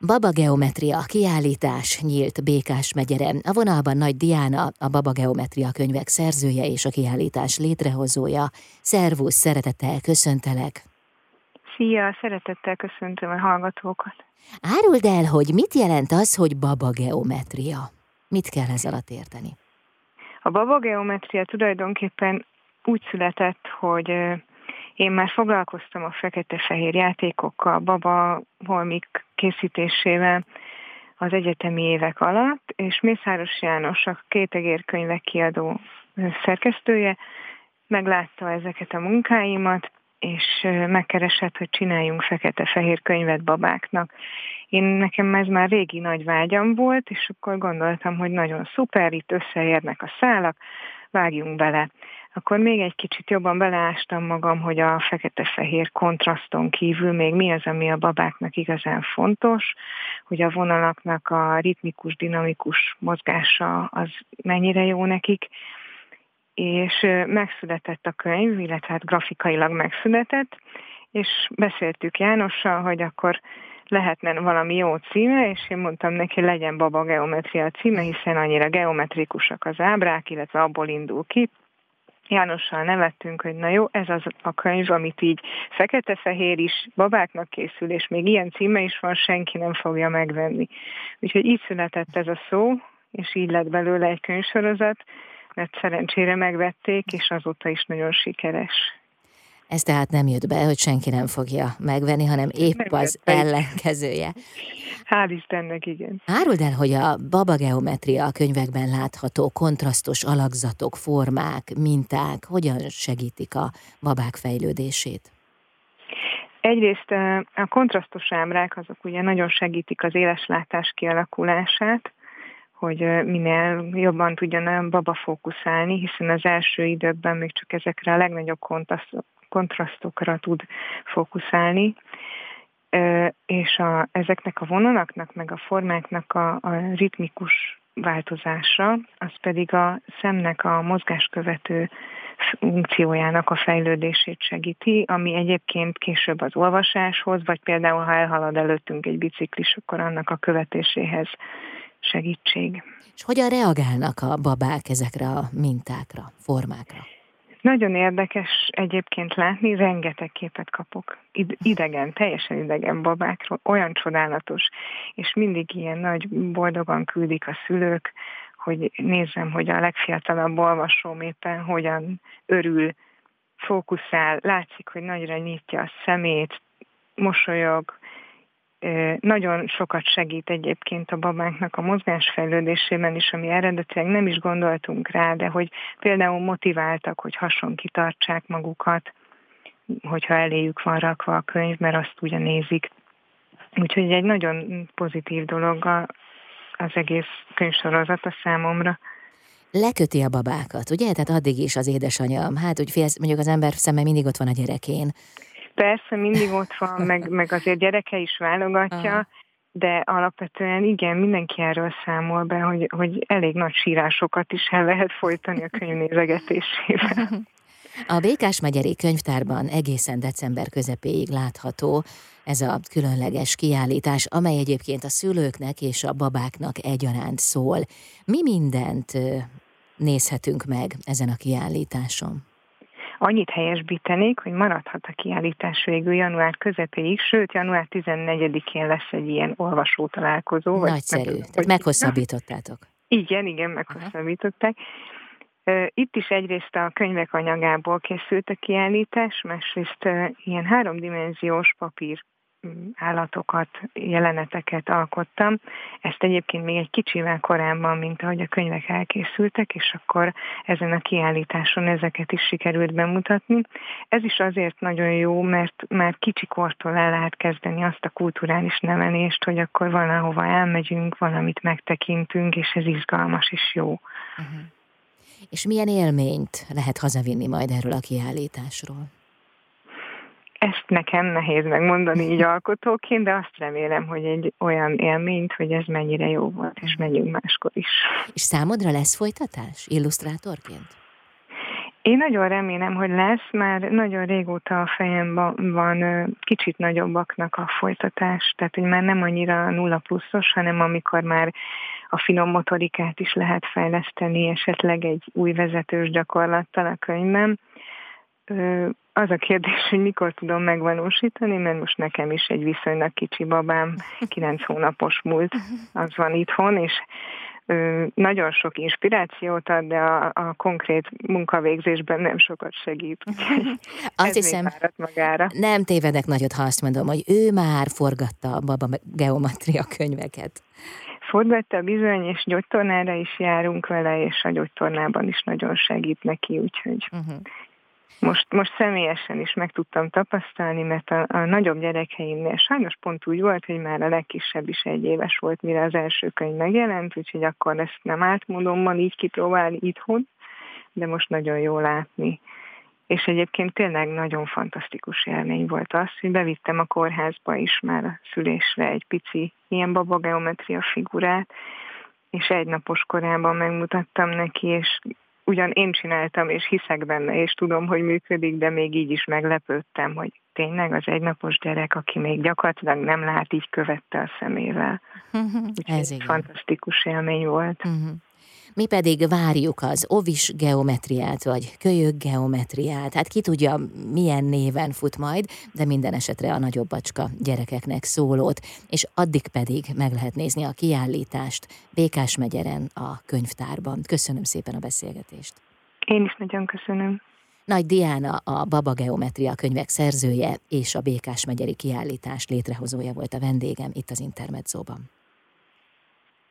Baba Geometria kiállítás nyílt Békás megyeren. A vonalban Nagy Diana, a Baba Geometria könyvek szerzője és a kiállítás létrehozója. Szervusz, szeretettel köszöntelek! Szia, szeretettel köszöntöm a hallgatókat! Áruld el, hogy mit jelent az, hogy Baba Geometria? Mit kell ez alatt érteni? A Baba Geometria tulajdonképpen úgy született, hogy én már foglalkoztam a fekete-fehér játékokkal, baba holmik készítésével az egyetemi évek alatt, és Mészáros János, a Kétegér könyvek kiadó szerkesztője, meglátta ezeket a munkáimat, és megkeresett, hogy csináljunk fekete-fehér könyvet babáknak. Én nekem ez már régi nagy vágyam volt, és akkor gondoltam, hogy nagyon szuper, itt összeérnek a szálak, vágjunk bele. Akkor még egy kicsit jobban beleástam magam, hogy a fekete-fehér kontraszton kívül még mi az, ami a babáknak igazán fontos, hogy a vonalaknak a ritmikus, dinamikus mozgása az mennyire jó nekik, és megszületett a könyv, illetve hát grafikailag megszületett, és beszéltük Jánossal, hogy akkor lehetne valami jó címe, és én mondtam neki, legyen Baba Geometria címe, hiszen annyira geometrikusak az ábrák, illetve abból indul ki. Jánossal nevettünk, hogy na jó, ez az a könyv, amit így fekete-fehér is babáknak készül, és még ilyen címe is van, senki nem fogja megvenni. Úgyhogy így született ez a szó, és így lett belőle egy könyvsorozat, mert szerencsére megvették, és azóta is nagyon sikeres. Ez tehát nem jött be, hogy senki nem fogja megvenni, hanem épp nem az ellenkezője. Hál' Istennek, igen. Áruld el, hogy a baba geometria a könyvekben látható kontrasztos alakzatok, formák, minták hogyan segítik a babák fejlődését? Egyrészt a kontrasztos ábrák azok ugye nagyon segítik az éleslátás kialakulását, hogy minél jobban tudjon a baba fókuszálni, hiszen az első időkben még csak ezekre a legnagyobb kontrasztokra tud fókuszálni, és a, ezeknek a vonalaknak, meg a formáknak a, a ritmikus változása, az pedig a szemnek a mozgáskövető funkciójának a fejlődését segíti, ami egyébként később az olvasáshoz, vagy például ha elhalad előttünk egy biciklis, akkor annak a követéséhez segítség. És hogyan reagálnak a babák ezekre a mintákra, formákra? Nagyon érdekes egyébként látni, rengeteg képet kapok. Idegen, teljesen idegen babákról, olyan csodálatos, és mindig ilyen nagy boldogan küldik a szülők, hogy nézzem, hogy a legfiatalabb olvasóm éppen hogyan örül, fókuszál, látszik, hogy nagyra nyitja a szemét, mosolyog, nagyon sokat segít egyébként a babánknak a mozgásfejlődésében is, ami eredetileg nem is gondoltunk rá, de hogy például motiváltak, hogy hason kitartsák magukat, hogyha eléjük van rakva a könyv, mert azt ugye nézik. Úgyhogy egy nagyon pozitív dolog az egész könyvsorozat a számomra leköti a babákat, ugye? Tehát addig is az édesanyja, hát úgy félsz, mondjuk az ember szeme mindig ott van a gyerekén, Persze, mindig ott van, meg, meg azért gyereke is válogatja, de alapvetően igen, mindenki erről számol be, hogy, hogy elég nagy sírásokat is el lehet folytani a könyvnézegetésével. A Békás megyeri könyvtárban egészen december közepéig látható ez a különleges kiállítás, amely egyébként a szülőknek és a babáknak egyaránt szól. Mi mindent nézhetünk meg ezen a kiállításon? Annyit helyesbítenék, hogy maradhat a kiállítás végül január közepéig, sőt január 14-én lesz egy ilyen olvasó találkozó. Nagyszerű, vagy meg, tehát meghosszabbítottátok. Igen, igen, meghosszabbították. Itt is egyrészt a könyvek anyagából készült a kiállítás, másrészt ilyen háromdimenziós papír állatokat, jeleneteket alkottam. Ezt egyébként még egy kicsivel korábban, mint ahogy a könyvek elkészültek, és akkor ezen a kiállításon ezeket is sikerült bemutatni. Ez is azért nagyon jó, mert már kicsikortól el lehet kezdeni azt a kulturális nevelést, hogy akkor valahova elmegyünk, valamit megtekintünk, és ez izgalmas és jó. Uh-huh. És milyen élményt lehet hazavinni majd erről a kiállításról? Ezt nekem nehéz megmondani így alkotóként, de azt remélem, hogy egy olyan élményt, hogy ez mennyire jó volt, és megyünk máskor is. És számodra lesz folytatás illusztrátorként? Én nagyon remélem, hogy lesz, már nagyon régóta a fejemben van kicsit nagyobbaknak a folytatás, tehát hogy már nem annyira nulla pluszos, hanem amikor már a finom motorikát is lehet fejleszteni, esetleg egy új vezetős gyakorlattal a könyvem. Az a kérdés, hogy mikor tudom megvalósítani, mert most nekem is egy viszonylag kicsi babám, 9 hónapos múlt, az van itthon, és nagyon sok inspirációt ad, de a, a konkrét munkavégzésben nem sokat segít. azt hiszem, magára. nem tévedek nagyot, ha azt mondom, hogy ő már forgatta a baba geometria könyveket. Forgatta bizony, és gyógytornára is járunk vele, és a gyógytornában is nagyon segít neki, úgyhogy uh-huh. Most, most személyesen is meg tudtam tapasztalni, mert a, a nagyobb gyerekeimnél sajnos pont úgy volt, hogy már a legkisebb is egy éves volt, mire az első könyv megjelent, úgyhogy akkor ezt nem átmódommal így kipróbálni itthon, de most nagyon jó látni. És egyébként tényleg nagyon fantasztikus élmény volt az, hogy bevittem a kórházba is már a szülésre egy pici ilyen babageometria figurát, és egy napos korában megmutattam neki, és ugyan én csináltam, és hiszek benne, és tudom, hogy működik, de még így is meglepődtem, hogy tényleg az egynapos gyerek, aki még gyakorlatilag nem lát, így követte a szemével. Ez igen. fantasztikus élmény volt. Uh-huh. Mi pedig várjuk az ovis geometriát, vagy kölyök geometriát. Hát ki tudja, milyen néven fut majd, de minden esetre a nagyobb bacska gyerekeknek szólót, és addig pedig meg lehet nézni a kiállítást Békás megyeren a könyvtárban. Köszönöm szépen a beszélgetést. Én is nagyon köszönöm. Nagy Diana a Baba Geometria könyvek szerzője és a Békás megyeri kiállítás létrehozója volt a vendégem itt az Intermedzóban.